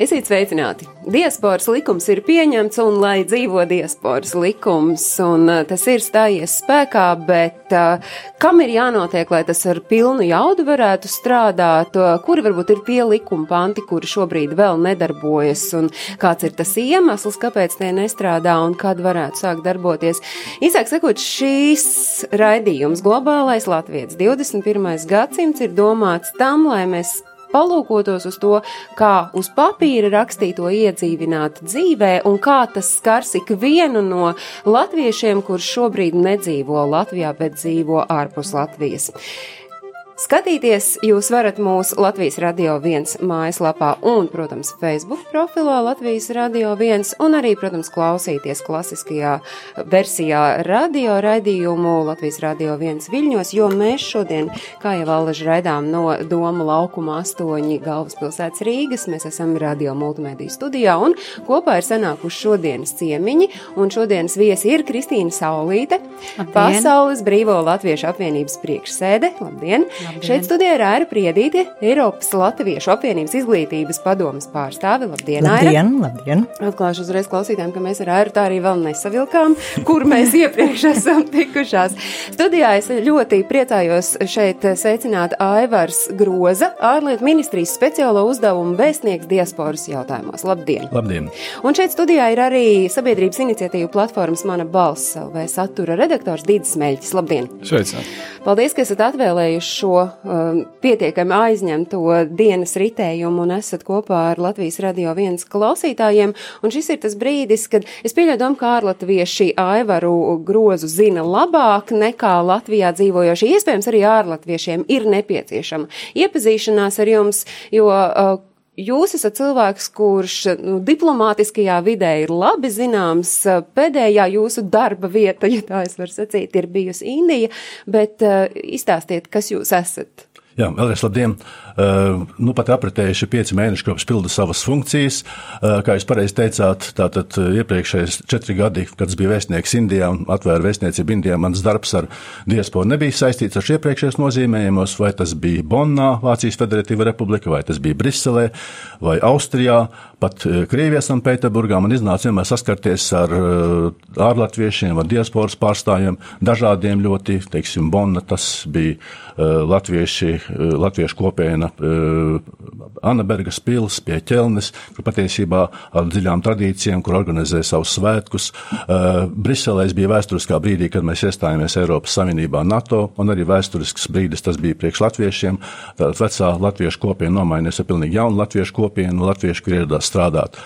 Esiet sveicināti! Diasporas likums ir pieņemts, un lai dzīvo diasporas likums, un uh, tas ir stājies spēkā, bet uh, kam ir jānotiek, lai tas ar pilnu jaudu varētu strādāt, uh, kuri varbūt ir tie likuma panti, kuri šobrīd vēl nedarbojas, un kāds ir tas iemesls, kāpēc tie nestrādā, un kad varētu sākt darboties. Īsāk sakot, šīs raidījums globālais Latvijas 21. gadsimts ir domāts tam, lai mēs palūkotos uz to, kā uz papīra rakstīto iedzīvināt dzīvē un kā tas skars ikvienu no latviešiem, kurš šobrīd nedzīvo Latvijā, bet dzīvo ārpus Latvijas. Skatīties jūs varat mūsu Latvijas Radio 1 mājaslapā un, protams, Facebook profilā Latvijas Radio 1 un arī, protams, klausīties klasiskajā versijā radio raidījumu Latvijas Radio 1 Viļņos, jo mēs šodien, kā jau allaži raidām no Doma laukuma 8 galvaspilsētas Rīgas, mēs esam radio multimediju studijā un kopā ir sanākuši šodienas ciemiņi un šodienas viesi ir Kristīna Saulīte, Labdien. Pasaules Brīvo Latviešu apvienības priekšsēde. Labdien! Labdien. Labdien. Šeit studijā ir Aira Priedīte, Eiropas Latviešu apvienības izglītības padomas pārstāve. Labdien, Aira! Labdien, labdien! Atklāšu uzreiz klausītājiem, ka mēs ar Airu tā arī vēl nesavilkām, kur mēs iepriekš esam tikušās. Studijā es ļoti priecājos šeit sveicināt Aivars Groza, ārlietu ministrijas speciālo uzdevumu vēstnieks diasporas jautājumos. Labdien! Labdien! Un šeit studijā ir arī sabiedrības iniciatīvu platformas Mana balss vai satura redaktors Dīdis Meļķis. Labdien! Sveicināti! Paldies, ka esat atvēlējuši šo um, pietiekami aizņemto dienas ritējumu un esat kopā ar Latvijas radio viens klausītājiem. Un šis ir tas brīdis, kad es pieļauju ka ārlatvieši Aivaru grozu zina labāk nekā Latvijā dzīvojošie. Iespējams, arī ārlatviešiem ir nepieciešama iepazīšanās ar jums, jo uh, Jūs esat cilvēks, kurš nu, diplomātiskajā vidē ir labi zināms. Pēdējā jūsu darba vieta, ja tā es varu sacīt, ir bijusi Indija, bet uh, izstāstiet, kas jūs esat. Jā, vēlreiz labdien! Uh, nu, pat apritējuši pieci mēneši, kopš pilda savas funkcijas. Uh, kā jūs pareizi teicāt, tātad iepriekšējais četri gadi, kad es biju vēstnieks Indijā atvēru vēstniecību Indijā, mans darbs ar diasporu nebija saistīts ar iepriekšējos nozīmējumos, vai tas bija Bonnā, Vācijas Federatīva Republika, vai tas bija Briselē, vai Austrijā, pat Krievijā, Sanktpēterburgā. Man iznāca vienmēr saskarties ar ārlatviešiem, ar diasporas pārstāvjiem, dažādiem ļoti, teiksim, Bonna, tas bija latvieši, latviešu kopiena Anabergas pils pie ķelnes, kur patiesībā ar dziļām tradīcijām, kur organizē savus svētkus. Briselēs bija vēsturiskā brīdī, kad mēs iestājāmies Eiropas Savienībā NATO, un arī vēsturisks brīdis tas bija priekš latviešiem. Tātad vecā latviešu kopiena nomainījās ar pilnīgi jaunu latviešu kopienu, latviešu, kur ieradās strādāt.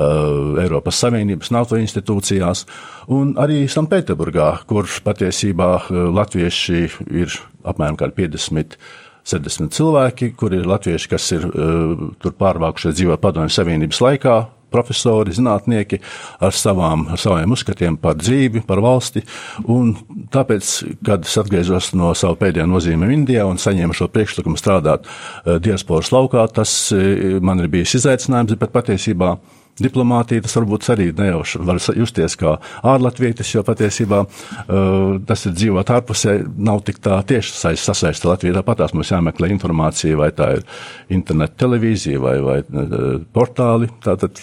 Eiropas Savienības NATO institūcijās, un arī Sanktpēterburgā, kur patiesībā latvieši ir apmēram 50. 70 cilvēki, kuri ir latvieši, kas ir uh, tur pārvākušies dzīvot padomju savienības laikā, profesori, zinātnieki ar, savām, ar saviem uzskatiem par dzīvi, par valsti. Un tāpēc, kad es atgriezos no sava pēdējā nozīme Indijā un saņēmu šo priekšlikumu strādāt uh, diasporas laukā, tas uh, man ir bijis izaicinājums, bet patiesībā diplomātija, tas varbūt arī nejauši var justies kā ārlatvietis, jo patiesībā uh, tas ir dzīvot ārpusē, nav tik tā tieši sasaista Latvijā. Tāpatās mums jāmeklē informācija, vai tā ir internet televīzija vai, vai uh, portāli. Tātad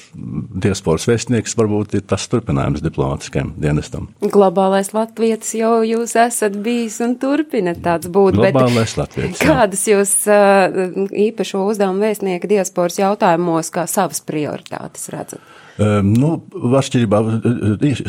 diasporas vēstnieks varbūt ir tas turpinājums diplomātiskajam dienestam. Globālais latvietis jau jūs esat bijis un turpinat tāds būt. Globālais latvietis. Kādas jūs uh, īpašo uzdevumu vēstnieka diasporas jautājumos kā savas prioritātes redzat? Redzat? Um, nu, atšķirībā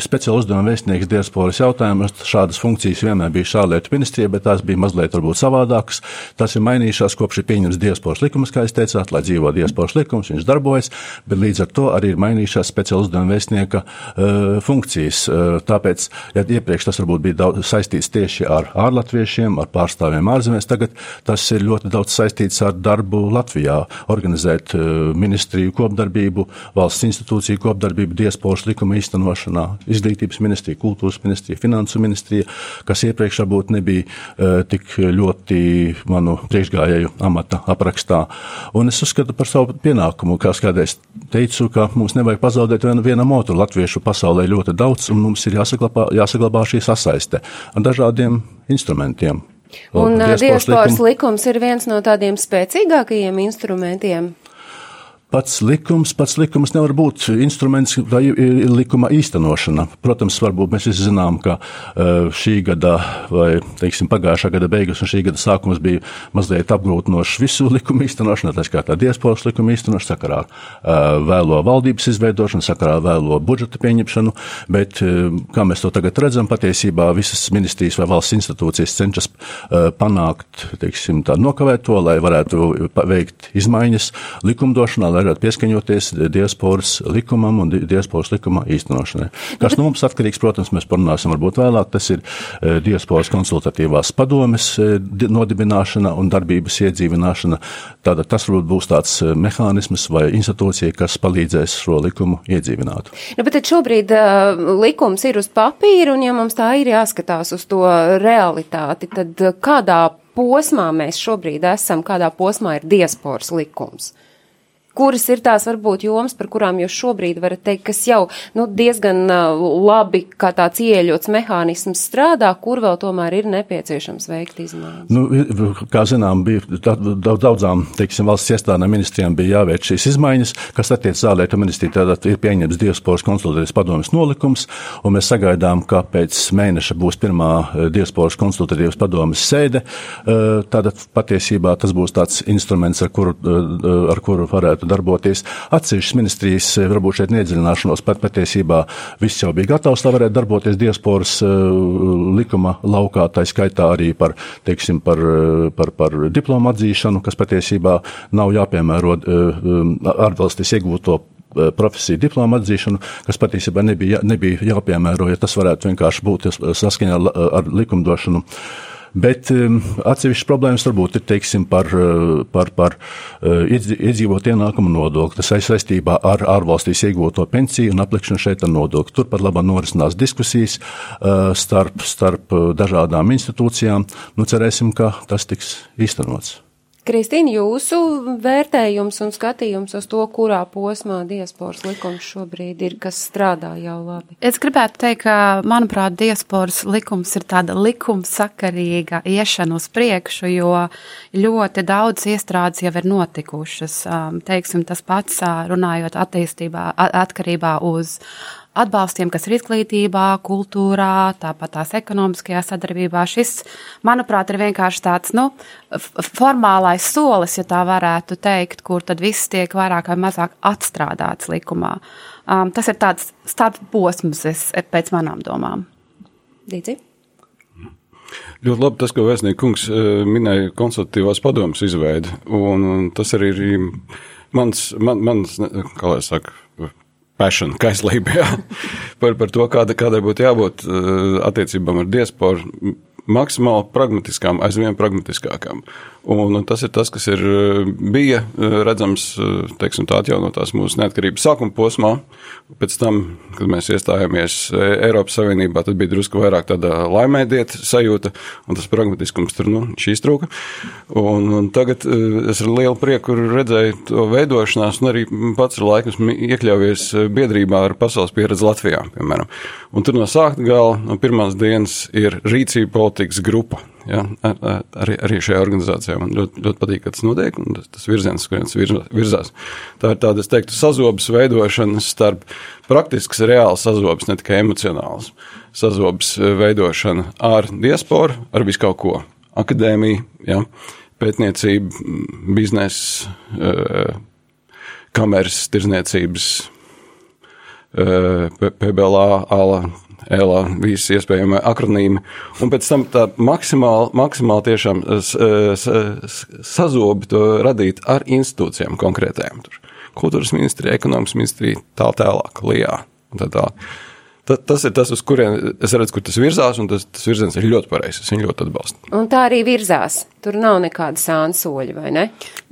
speciāla uzdevuma vēstnieks diasporas jautājumos, šādas funkcijas vienmēr bija šālietu ministrijā, bet tās bija mazliet varbūt savādākas. Tas ir mainījušās kopš ir pieņems diasporas likums, kā jūs teicāt, lai dzīvo diasporas likums, viņš darbojas, bet līdz ar to arī ir mainījušās speciāla uzdevuma vēstnieka uh, funkcijas. Uh, tāpēc, ja iepriekš tas varbūt bija daudz saistīts tieši ar ārlatviešiem, ar pārstāvjiem ārzemēs, tagad tas ir ļoti daudz saistīts ar darbu Latvijā, organizēt uh, ministriju kopdarbību, valsts institūciju svarīgu kopdarbību diasporas likuma īstenošanā. Izglītības ministrija, kultūras ministrija, finansu ministrija, kas iepriekš varbūt nebija uh, tik ļoti manu priekšgājēju amata aprakstā. Un es uzskatu par savu pienākumu, kā kādreiz teicu, ka mums nevajag pazaudēt vienu, vienam otru. Latviešu pasaulē ļoti daudz, un mums ir jāsaglabā, jāsaglabā šī sasaiste ar dažādiem instrumentiem. Un Diasporas diasporas likuma- likums ir viens no tādiem spēcīgākajiem instrumentiem. Pats likums, pats likums nevar būt instruments vai i- likuma īstenošana. Protams, varbūt mēs visi zinām, ka eh, šī gada vai, teiksim, pagājušā gada beigas un šī gada sākums bija mazliet apgrūtinošs visu likumu īstenošanu, tā skaitā diasporas likumu īstenošanu, sakarā ar eh, vēlo valdības izveidošanu, sakarā ar vēlo budžeta pieņemšanu, bet, kā mēs to tagad redzam, patiesībā visas ministrijas vai valsts institūcijas cenšas panākt, teiksim, tā nokavēt to, lai varētu veikt izmaiņas likumdošanā, varētu pieskaņoties diasporas likumam un di- diasporas likuma īstenošanai. Kas no mums atkarīgs, protams, mēs parunāsim varbūt vēlāk, tas ir eh, diasporas konsultatīvās padomes eh, di- nodibināšana un darbības iedzīvināšana. Tātad tas varbūt būs tāds eh, mehānisms vai institūcija, kas palīdzēs šo likumu iedzīvināt. Nu, bet šobrīd uh, likums ir uz papīra, un ja mums tā ir jāskatās uz to realitāti, tad uh, kādā posmā mēs šobrīd esam, kādā posmā ir diasporas likums? Kuras ir tās varbūt jomas, par kurām jūs šobrīd varat teikt, kas jau nu, diezgan labi kā tāds ieļots mehānisms strādā, kur vēl tomēr ir nepieciešams veikt izmaiņas? Nu, kā zinām, bija da- da- daudzām teiksim, valsts iestādēm ministrijām bija jāveic šīs izmaiņas, kas attiecas ārlietu ministriju. Tātad ir pieņemts diasporas konsultatīvas padomas nolikums, un mēs sagaidām, ka pēc mēneša būs pirmā diasporas konsultatīvas padomas sēde. Tātad patiesībā tas būs tāds instruments, ar kuru, ar kuru varētu darboties. Atsevišķas ministrijas eh, varbūt šeit neiedziļināšanos, pat patiesībā viss jau bija gatavs, lai varētu darboties diasporas eh, likuma laukā, tā skaitā arī par, teiksim, par, eh, par, par diplomu atzīšanu, kas patiesībā nav jāpiemēro ārvalstīs iegūto profesiju diplomu atzīšanu, kas patiesībā nebija, nebija jāpiemēro, ja tas varētu vienkārši būt saskaņā ar, likumdošanu. Bet um, atsevišķas problēmas varbūt ir teiksim, par, uh, par, par uh, iedzīvot ienākumu nodokli. Saistībā ar ārvalstīs iegūto pensiju un aplikšanu šeit ar nodokli. Turpat labā norisinās diskusijas uh, starp, starp dažādām institūcijām. Nu, cerēsim, ka tas tiks īstenots. Kristīna, jūsu vērtējums un skatījums uz to, kurā posmā diasporas likums šobrīd ir, kas strādā jau labi? Es gribētu teikt, ka, manuprāt, diasporas likums ir tāda likumsakarīga iešana uz priekšu, jo ļoti daudz iestrādes jau ir notikušas. Teiksim, tas pats runājot attīstībā, atkarībā uz atbalstiem, kas ir izglītībā, kultūrā, tāpat tās ekonomiskajā sadarbībā. Šis, manuprāt, ir vienkārši tāds nu, formālais solis, ja tā varētu teikt, kur tad viss tiek vairāk vai mazāk atstrādāts likumā. Um, tas ir tāds starp posms, es, pēc manām domām. Dīdzi? Ļoti labi tas, ko vēstnieku kungs eh, minēja konsultatīvās padomas izveidi, un, un tas arī ir mans, man, mans, kā lai saka, passion, kaislība, jā, par, par to, kāda, kādai būtu jābūt eh, attiecībām ar diasporu, maksimāli pragmatiskām, aizvien pragmatiskākām. Un, tas ir tas, kas ir, eh, bija eh, redzams, eh, teiksim, tā atjaunotās mūsu neatkarības sākuma posmā. Pēc tam, kad mēs iestājāmies Eiropas Savienībā, tad bija drusku vairāk tāda laimēdiet sajūta, un tas pragmatiskums tur, nu, šīs trūka. Un, un tagad es ar lielu prieku redzēju to veidošanās, un arī pats ar laiku esmu iekļaujies biedrībā ar pasaules pieredzi Latvijā, piemēram. Un tur no sākta gala, no pirmās dienas ir rīcība politikas grupa. Ja, ar, ar, arī, arī šajā organizācijā man ļoti, ļoti patīk, ka tas notiek, un tas, tas virziens, kurienes virz- virzās. Tā ir tāda, es teiktu, sazobes veidošana starp praktisks, reāls sazobes, ne tikai emocionāls sazobes eh, veidošana ar diasporu, ar visu kaut ko. Akadēmija, ja, pētniecība, m, biznesa, eh, kameras, tirzniecības, P- PBLA, ALA, ELA, visi iespējamie akronīmi. Un pēc tam tā maksimāli, maksimāli tiešām s- s- s- sazobi to radīt ar institūcijām konkrētējām. Tur kultūras ministrija, ekonomikas ministrija, tā tālāk, lijā. un Tā. Ta, tas ir tas, uz kurien es redzu, kur tas virzās, un tas, tas virziens ir ļoti pareizs. Es viņu ļoti atbalstu. Un tā arī virzās. Tur nav nekāda sānsoļa, vai ne?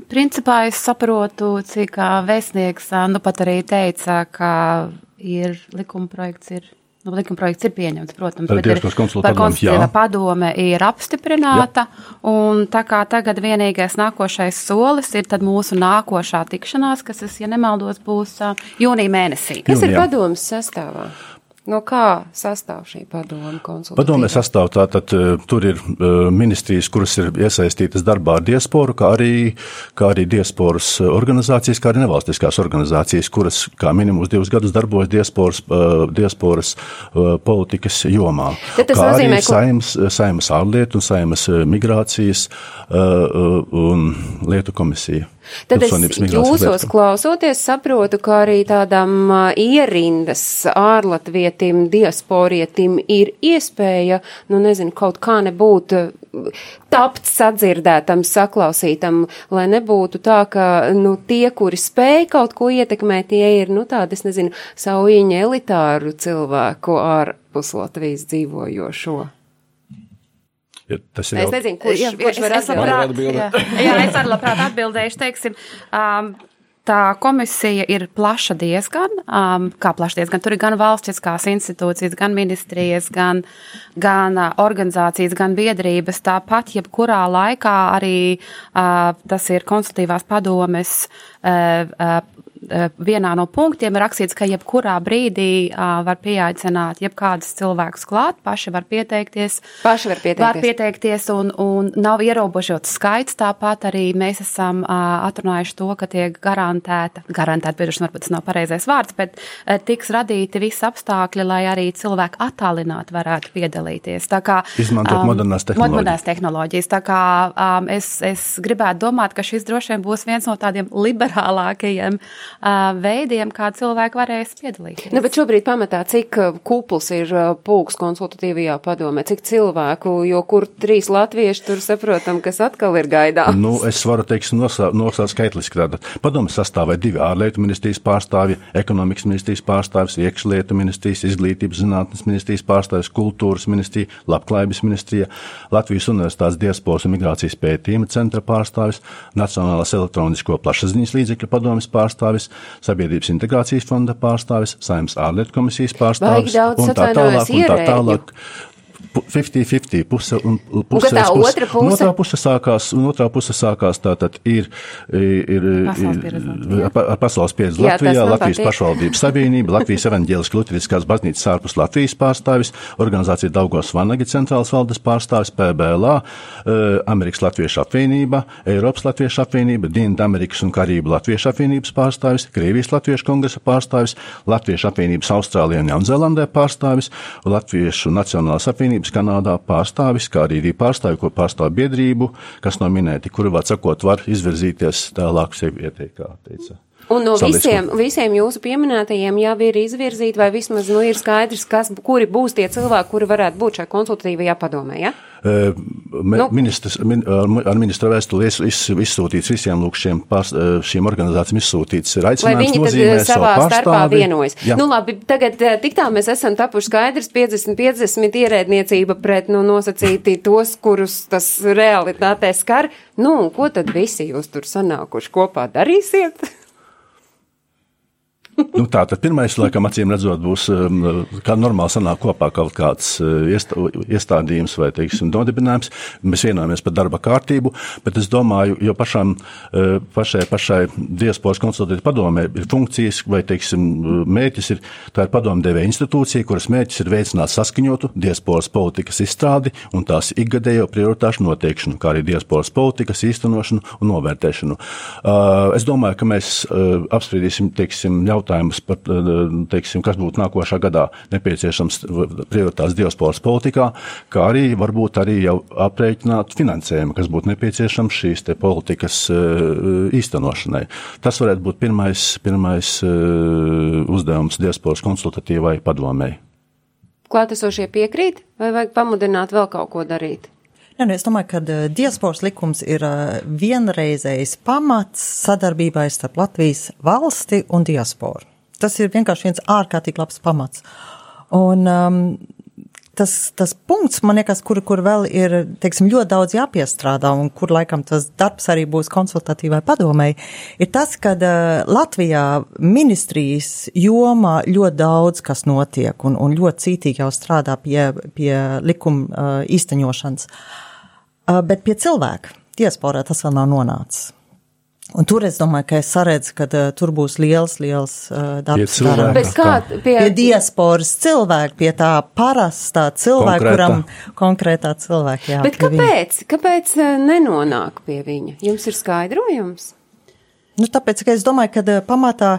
Principā es saprotu, cik vēstnieks nu pat arī teica, ka ir likuma projekts ir. Nu, likuma projekts ir pieņemts, protams, bet ir, par jā. konsultatīvā padome ir apstiprināta, un tā kā tagad vienīgais nākošais solis ir tad mūsu nākošā tikšanās, kas, es, ja nemaldos, būs jūnija mēnesī. Kas ir Jūnijā. padomas sastāvā? No kā sastāv šī padoma konsultācija? Padomē sastāv tātad, eh, tur ir eh, ministrijas, kuras ir iesaistītas darbā ar diasporu, kā arī, kā arī diasporas organizācijas, kā arī nevalstiskās organizācijas, kuras kā minimums divus gadus darbojas diasporas, eh, diasporas eh, politikas jomā. Tad tas kā nozīmē, ka- saimas, saimas ārlietu un saimas eh, migrācijas eh, eh, un lietu komisija. Tad es jūsos klausoties saprotu, ka arī tādam ierindas ārlatvietim, diasporietim ir iespēja, nu nezinu, kaut kā nebūt tapt sadzirdētam, saklausītam, lai nebūtu tā, ka, nu, tie, kuri spēj kaut ko ietekmēt, tie ir, nu, tādi, es nezinu, saujiņa elitāru cilvēku ārpus Latvijas dzīvojošo. Ja, tas ir Es jau- nezinu, kurš, Jā, kurš es- var atbildēt. Jā, es arī labprāt atbildēšu, teiksim, um, tā komisija ir plaša diezgan, um, kā plaša diezgan, tur ir gan valstiskās institūcijas, gan ministrijas, gan, gan uh, organizācijas, gan biedrības, tāpat jebkurā laikā arī uh, tas ir konsultīvās padomes uh, uh, vienā no punktiem ir rakstīts, ka jebkurā brīdī uh, var pieaicināt jebkādus cilvēkus klāt, paši var pieteikties. Paši var pieteikties. Var pieteikties un, un nav ierobežots skaits. Tāpat arī mēs esam uh, atrunājuši to, ka tiek garantēta, garantēta, piedošana varbūt tas nav pareizais vārds, bet uh, tiks radīti visi apstākļi, lai arī cilvēki attālināti varētu piedalīties. Tā kā, Izmantot modernās tehnoloģijas. Modernās tehnoloģijas. Tā kā um, es, es gribētu domāt, ka šis droši vien būs viens no tādiem liberālākajiem uh, veidiem, kā cilvēki varēs piedalīties. Nu, bet šobrīd pamatā, cik kupls ir pulks konsultatīvajā padomē, cik cilvēku, jo kur trīs latvieši tur saprotam, kas atkal ir gaidāms. Nu, es varu teikt, nosaukt nosau skaitliski. Tātad padomu sastāvē divi ārlietu ministrijas pārstāvji, ekonomikas ministrijas pārstāvis, iekšlietu ministrijas, izglītības zinātnes ministrijas pārstāvis, kultūras ministrija, labklājības ministrija, Latvijas Universitātes diasporas un migrācijas pētījuma centra pārstāvis, Nacionālās elektronisko plašsaziņas līdzekļu padomas pārstāvis, Sabiedrības integrācijas fonda pārstāvis, Saimnes ārlietu komisijas pārstāvis un tā tālāk. Un tā tālāk. 50-50 puse un puse. tā otra puse? Un otrā puse sākās, un otrā puse sākās tātad ir, ir, Pasaules ir pieredze pasaules tas Latvijā, Latvijas pašvaldības savienība, Latvijas evaņģēliskā luteriskās baznīcas ārpus Latvijas pārstāvis, organizācija Daugos Vanagi centrālas valdes pārstāvis, PBLA, eh, Amerikas Latviešu apvienība, Eiropas Latviešu apvienība, Dienvidu Amerikas un Karību Latviešu apvienības pārstāvis, Krievijas Latviešu kongresa pārstāvis, Latviešu apvienības Austrālijā un Jaunzēlandē pārstāvis, Latviešu Nacionālās apvienības Kanādā pārstāvis, kā arī pārstāvi, ko pārstāv biedrību, kas nav minēti, kuri, var sakot, var izvirzīties tālāk sevi ieteikt, kā teica. Un no Sabiedrisko. visiem, visiem jūsu pieminētajiem jau ir izvirzīti, vai vismaz nu, ir skaidrs, kas, kuri būs tie cilvēki, kuri varētu būt šajā konsultatīvajā padomē. Ja? Eh, Me, Nu. ministrs, min, ar ministra vēstuli iz- iz- izsūtīts visiem lūk, šiem, pārs, šīm organizācijām izsūtīts ir Lai aicinājums viņi tad nozīmēt eh, savu savā starpā pārstāvi. vienojas. Jā. Nu, labi, tagad tik tā mēs esam tapuši skaidrs 50-50 ierēdniecība pret, nu, nosacīti tos, kurus tas realitātē skar. Nu, ko tad visi jūs tur sanākuši kopā darīsiet? Nu, tā tad pirmais, laikam, acīm redzot, būs um, kā normāli sanāk kopā kaut kāds uh, iestā, iestādījums vai, teiksim, nodibinājums. Mēs vienojamies par darba kārtību, bet es domāju, jo pašām, uh, pašai, pašai diasporas konsultatīvai padomē ir funkcijas vai, teiksim, mērķis ir, tā ir padomdevēja institūcija, kuras mērķis ir veicināt saskaņotu diasporas politikas izstrādi un tās ikgadējo prioritāšu noteikšanu, kā arī diasporas politikas īstenošanu un novērtēšanu. Uh, es domāju, ka mēs apspriedīsim, teiksim, jautājumus par, uh, teiksim, kas būtu nākošā gadā nepieciešams prioritātes diasporas politikā, kā arī varbūt arī jau aprēķināt finansējumu, kas būtu nepieciešams šīs politikas uh, īstenošanai. Tas varētu būt pirmais, pirmais uh, uzdevums diasporas konsultatīvai padomēji. Klātesošie piekrīt, vai vajag pamudināt vēl kaut ko darīt? Jā, nu es domāju, ka uh, diasporas likums ir uh, vienreizējs pamats sadarbībai starp Latvijas valsti un diasporu. Tas ir vienkārši viens ārkārtīgi labs pamats. Un um, tas, tas punkts, man liekas, kur, kur vēl ir, teiksim, ļoti daudz jāpiestrādā un kur laikam tas darbs arī būs konsultatīvai padomēji, ir tas, ka uh, Latvijā ministrijas jomā ļoti daudz kas notiek un, un ļoti cītīgi jau strādā pie, pie likuma uh, īsteņošanas. Uh, bet pie cilvēka diasporā tas vēl nav nonācis. Un tur es domāju, ka es saredzu, ka uh, tur būs liels, liels uh, darbs. Bet kā pie, Pie diasporas cilvēka, pie tā parastā cilvēka, Konkrētā. kuram konkrētā cilvēka jā. bet pie viņa. kāpēc? Kāpēc eh, nenonāk pie viņa? Jums ir skaidrojums? Nu, tāpēc, ka es domāju, ka eh, pamatā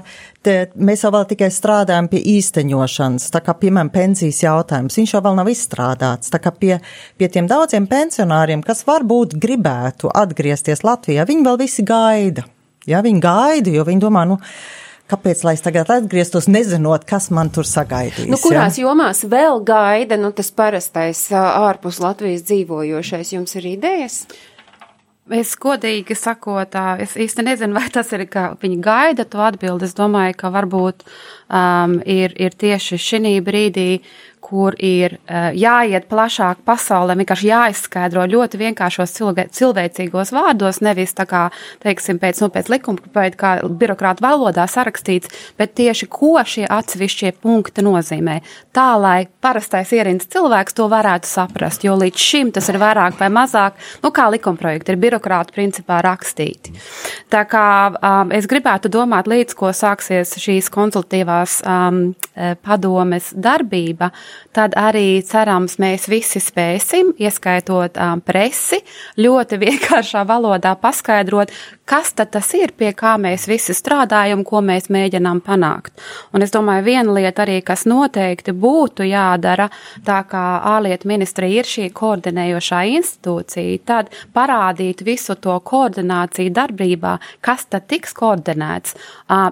te, mēs jau vēl tikai strādājam pie īsteņošanas, tā kā, piemēram, pensijas jautājums, viņš jau vēl nav izstrādāts, tā kā pie, pie tiem daudziem pensionāriem, kas varbūt gribētu atgriezties Latvijā, viņi vēl visi gaida. Jā, viņi gaida, jo viņi domā, nu, kāpēc, lai es tagad atgrieztos, nezinot, kas man tur sagaidīs. Nu, kurās jomās vēl gaida nu, tas parastais ārpus Latvijas dzīvojošais? Jums ir idejas? Es godīgi sakot, es īsti nezinu, vai tas ir, ka viņi gaida to atbildi. Es domāju, ka varbūt um, ir, ir tieši šī brīdī, kur ir uh, jāiet plašāk pasaulē, vienkārši jāizskaidro ļoti vienkāršos cilvē, cilvēcīgos vārdos, nevis tā kā, teiksim, pēc, nu, pēc likuma, pēc kā birokrāta valodā sarakstīts, bet tieši ko šie atsevišķie punkti nozīmē. Tā, lai parastais ierīnas cilvēks to varētu saprast, jo līdz šim tas ir vairāk vai mazāk, nu, kā likumprojekti ir birokrāta principā rakstīti. Tā kā um, es gribētu domāt, līdz ko sāksies šīs konsultatīvās um, eh, padomes darbība, tad arī cerams mēs visi spēsim, ieskaitot um, presi, ļoti vienkāršā valodā paskaidrot, kas tad tas ir, pie kā mēs visi strādājam, ko mēs mēģinām panākt. Un es domāju, viena lieta arī, kas noteikti būtu jādara, tā kā ārlietu ministrija ir šī koordinējošā institūcija, tad parādīt visu to koordināciju darbībā, kas tad tiks koordinēts,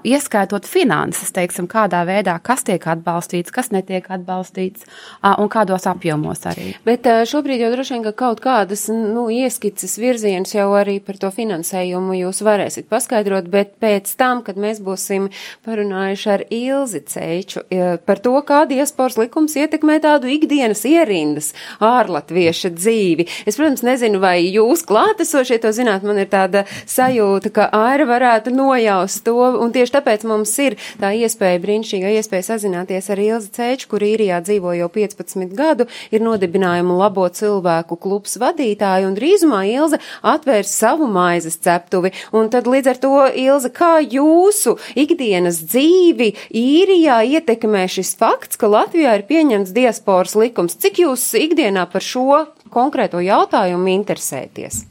ieskaitot finanses, teiksim, kādā veidā, kas tiek atbalstīts, kas netiek atbalstīts un kādos apjomos arī. Bet šobrīd jau droši vien, ka kaut kādas nu, ieskices virziens jau arī par to finansējumu jūs varēsiet paskaidrot, bet pēc tam, kad mēs būsim parunājuši ar Ilzi Ceiču ā, par to, kā diasporas likums ietekmē tādu ikdienas ierindas ārlatvieša dzīvi. Es, protams, nezinu, vai jūs klātesošie to zināt, man ir tāda sajūta, ka Aira varētu nojaust to, un tieši tāpēc mums ir tā iespēja, brīnišķīga iespēja sazināties ar Ilzi Ceiču, kur īrijā dzīvo jau 15 gadu, ir nodibinājumu labo cilvēku klubs vadītāja, un drīzumā Ilze atvērs savu maizes ceptuvi. Un tad līdz ar to, Ilze, kā jūsu ikdienas dzīvi īrijā ietekmē šis fakts, ka Latvijā ir pieņemts diasporas likums? Cik jūs ikdienā par šo konkrēto jautājumu interesēties?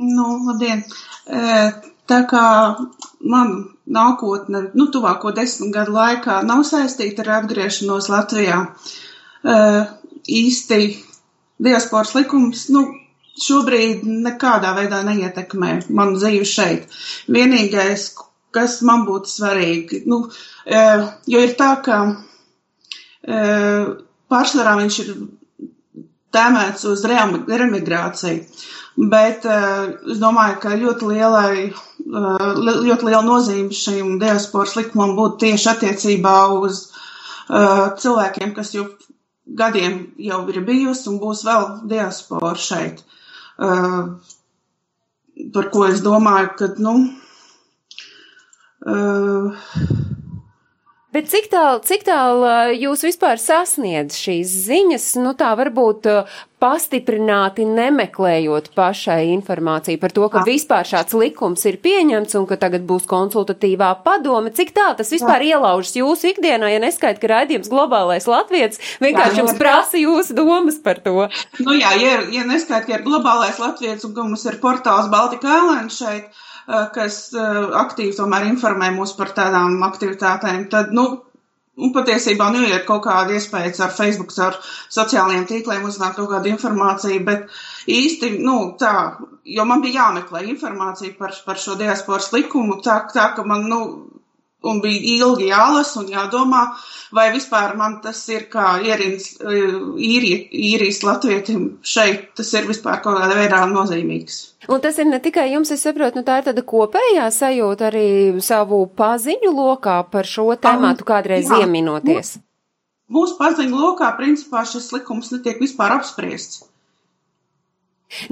Nu, labdien! E, Tā kā man nākotne, nu, tuvāko desmit gadu laikā nav saistīta ar atgriešanos Latvijā, e, īsti diasporas likums, nu, šobrīd nekādā veidā neietekmē manu dzīvi šeit. Vienīgais, kas man būtu svarīgi, nu, e, jo ir tā, ka e, pārsvarā viņš ir tēmēts uz remigrāciju. Bet uh, es domāju, ka ļoti, lielai, li- ļoti liela nozīme šim diasporas likumam būtu tieši attiecībā uz cilvēkiem, kas jau gadiem jau ir bijusi un būs vēl diaspora šeit. Uh, par ko es domāju, ka, nu, uh, Bet cik tālu, cik tālu ā, jūs vispār sasniedz šīs ziņas, nu tā varbūt ā, pastiprināti nemeklējot pašai informāciju par to, ka vispār šāds likums ir pieņemts un ka tagad būs konsultatīvā padome. Cik tā tas vispār ielaužas jūsu ikdienā, ja neskait, ka raidījums globālais latviets vienkārši Jā, jums jā. prasa jūsu domas par to? Nu jā, ja, ja neskait, ka ir globālais latviets un ka mums ir portāls Baltika Island šeit, kas aktīvi tomēr informē mūs par tādām aktivitātēm, tad, nu, un patiesībā nu ir kaut kāda iespēja ar Facebook, ar sociālajiem tīkliem uzzināt kaut kādu informāciju, bet īsti, nu, tā, jo man bija jāmeklē informācija par, par šo diasporas likumu, tā, tā ka man, nu, un bija ilgi jālasa un jādomā, vai vispār man tas ir kā ierins īri, īrijas latvietim šeit, tas ir vispār kaut kādā veidā nozīmīgs. Un tas ir ne tikai jums, es saprotu, nu tā ir tāda kopējā sajūta arī savu paziņu lokā par šo tēmātu kādreiz jā. ieminoties. mūsu paziņu lokā principā šis likums netiek vispār apspriests.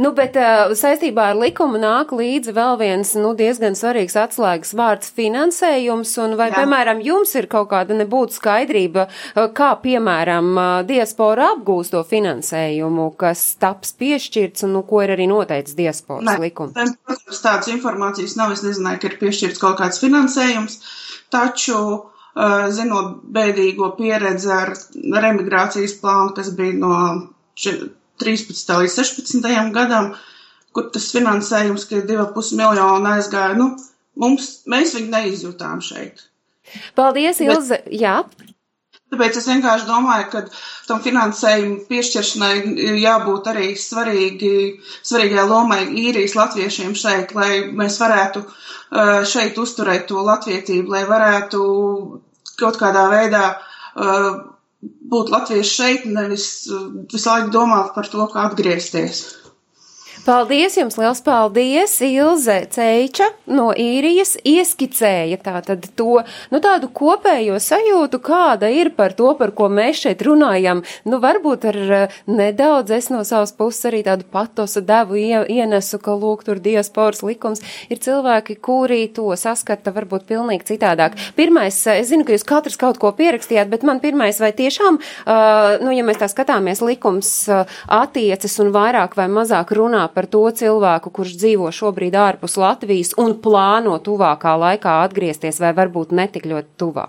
Nu, bet uh, saistībā ar likumu nāk līdzi vēl viens nu, diezgan svarīgs atslēgas vārds - finansējums. Un vai, Jā. piemēram, jums ir kaut kāda nebūtu skaidrība, kā, piemēram, diaspora apgūst to finansējumu, kas taps piešķirts un nu, ko ir arī noteicis diasporas likums? Protams, tādas informācijas nav. Es nezināju, ka ir piešķirts kaut kāds finansējums, taču. Uh, zinot bēdīgo pieredzi ar remigrācijas plānu, kas bija no 13. līdz 16. gadam, kur tas finansējums, ka 2,5 miljonu aizgāja, nu, mums, mēs viņu neizjūtām šeit. Paldies, Ilze, Bet, jā. Tāpēc es vienkārši domāju, ka tam finansējumu piešķiršanai ir jābūt arī svarīgi, svarīgai lomai īrijas latviešiem šeit, lai mēs varētu uh, šeit uzturēt to latvietību, lai varētu kaut kādā veidā uh, būt latvieši šeit, nevis uh, visu laiku domāt par to, kā atgriezties. Paldies jums, liels paldies! Ilze Ceiča no īrijas ieskicēja tātad to, nu tādu kopējo sajūtu, kāda ir par to, par ko mēs šeit runājam. Nu varbūt ar uh, nedaudz es no savas puses arī tādu patosa devu ienesu, ka lūk, tur diasporas likums ir cilvēki, kuri to saskata varbūt pilnīgi citādāk. Pirmais, uh, es zinu, ka jūs katrs kaut ko pierakstījāt, bet man pirmais, vai tiešām, uh, nu ja mēs tā skatāmies, likums attiecas un vairāk vai mazāk runā par to cilvēku, kurš dzīvo šobrīd ārpus Latvijas un plāno tuvākā laikā atgriezties vai varbūt netik ļoti tuvā?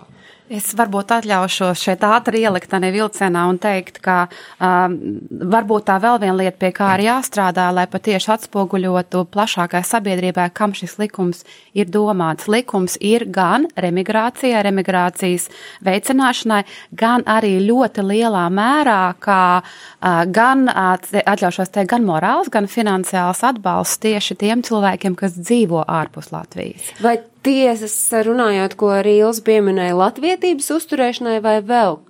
Es varbūt atļaušos šeit ātri ielikt tādā vilcienā un teikt, ka um, varbūt tā vēl viena lieta, pie kā ir jāstrādā, lai patieši atspoguļotu plašākai sabiedrībai, kam šis likums ir domāts. Likums ir gan remigrācijai, remigrācijas veicināšanai, gan arī ļoti lielā mērā, kā uh, gan, uh, atļaušos teikt, gan morāls, gan finansiāls atbalsts tieši tiem cilvēkiem, kas dzīvo ārpus Latvijas. Vai tiesas runājot, ko arī Ils pieminēja, latvietības uzturēšanai vai vēl?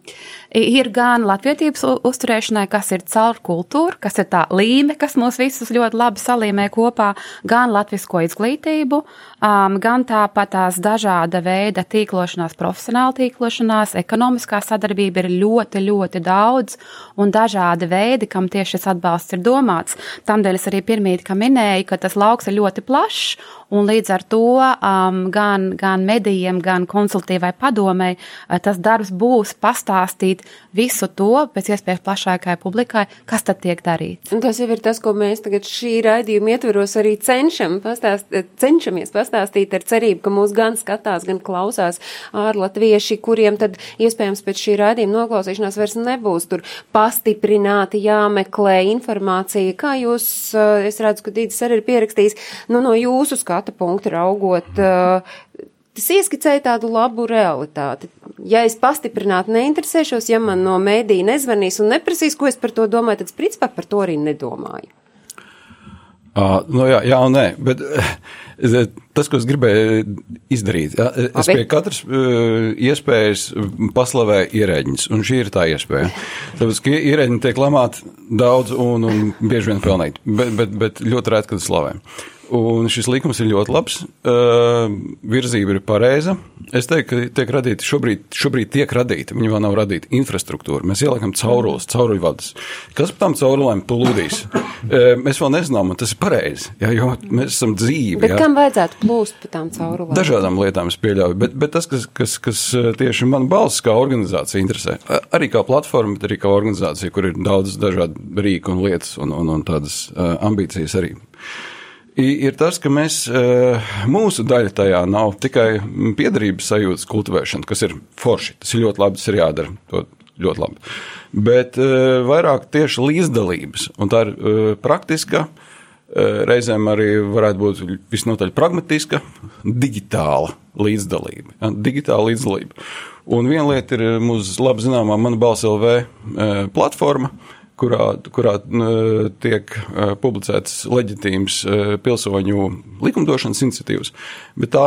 Ir gan latvietības uzturēšanai, kas ir caur kultūru, kas ir tā līme, kas mūs visus ļoti labi salīmē kopā, gan latvisko izglītību, um, gan tāpat tās dažāda veida tīklošanās, profesionāla tīklošanās, ekonomiskā sadarbība ir ļoti, ļoti daudz un dažādi veidi, kam tieši šis atbalsts ir domāts. Tamdēļ es arī pirmīt, ka minēju, ka tas lauks ir ļoti plašs un līdz ar to um, gan, gan medijiem, gan konsultīvai padomei uh, tas darbs būs pastāstīt parādīt visu to pēc iespējas plašākai publikai, kas tad tiek darīts. Un tas jau ir tas, ko mēs tagad šī raidījuma ietveros arī cenšam pastāst, cenšamies pastāstīt ar cerību, ka mūs gan skatās, gan klausās ārlatvieši, kuriem tad iespējams pēc šī raidījuma noklausīšanās vairs nebūs tur pastiprināti jāmeklē informācija. Kā jūs, es redzu, ka Dīdis arī ir pierakstījis, nu no jūsu skata punkta raugot, tas ieskicēja tādu labu realitāti. Ja es pastiprināti neinteresēšos, ja man no mēdī nezvanīs un neprasīs, ko es par to domāju, tad es principā par to arī nedomāju. Uh, nu jā, jā nē, bet tas, ko es gribēju izdarīt, jā, es Abi. pie katras uh, iespējas paslavēju ierēģiņus, un šī ir tā iespēja. Tāpēc, ka ierēģiņi tiek lamāti daudz un, un bieži vien pelnīt, bet, bet, bet ļoti rēt, kad slavē. Un šis likums ir ļoti labs. Uh, virzība ir pareiza. Es teiktu, ka tiek radīta šobrīd, šobrīd tiek radīta, viņa vēl nav radīta infrastruktūra. Mēs ieliekam caurules, cauruļvadus. Kas par tām caurulēm plūdīs? Uh, mēs vēl nezinām, un tas ir pareizi, jā, jo mēs esam dzīvi. Bet jā. kam vajadzētu plūst pa tām caurulēm? Dažādām lietām es pieļauju, bet, bet tas, kas, kas, kas tieši man balss kā organizācija interesē, arī kā platforma, bet arī kā organizācija, kur ir daudz dažādu rīku un lietas un, un, un tādas ambīcijas arī ir tas, ka mēs, eh, mūsu daļa tajā nav tikai piedarības sajūtas kultivēšana, kas ir forši. Tas ir ļoti labi, tas ir jādara. To ļoti labi. Bet eh, vairāk tieši līdzdalības, un tā ir eh, praktiska, reizēm arī varētu būt visnotaļ pragmatiska, digitāla līdzdalība. Ja, digitāla līdzdalība. Un viena lieta ir mūsu labi zināmā mana balss LV platforma, kurā, kurā tiek publicētas leģitīmas pilsoņu likumdošanas iniciatīvas, bet tā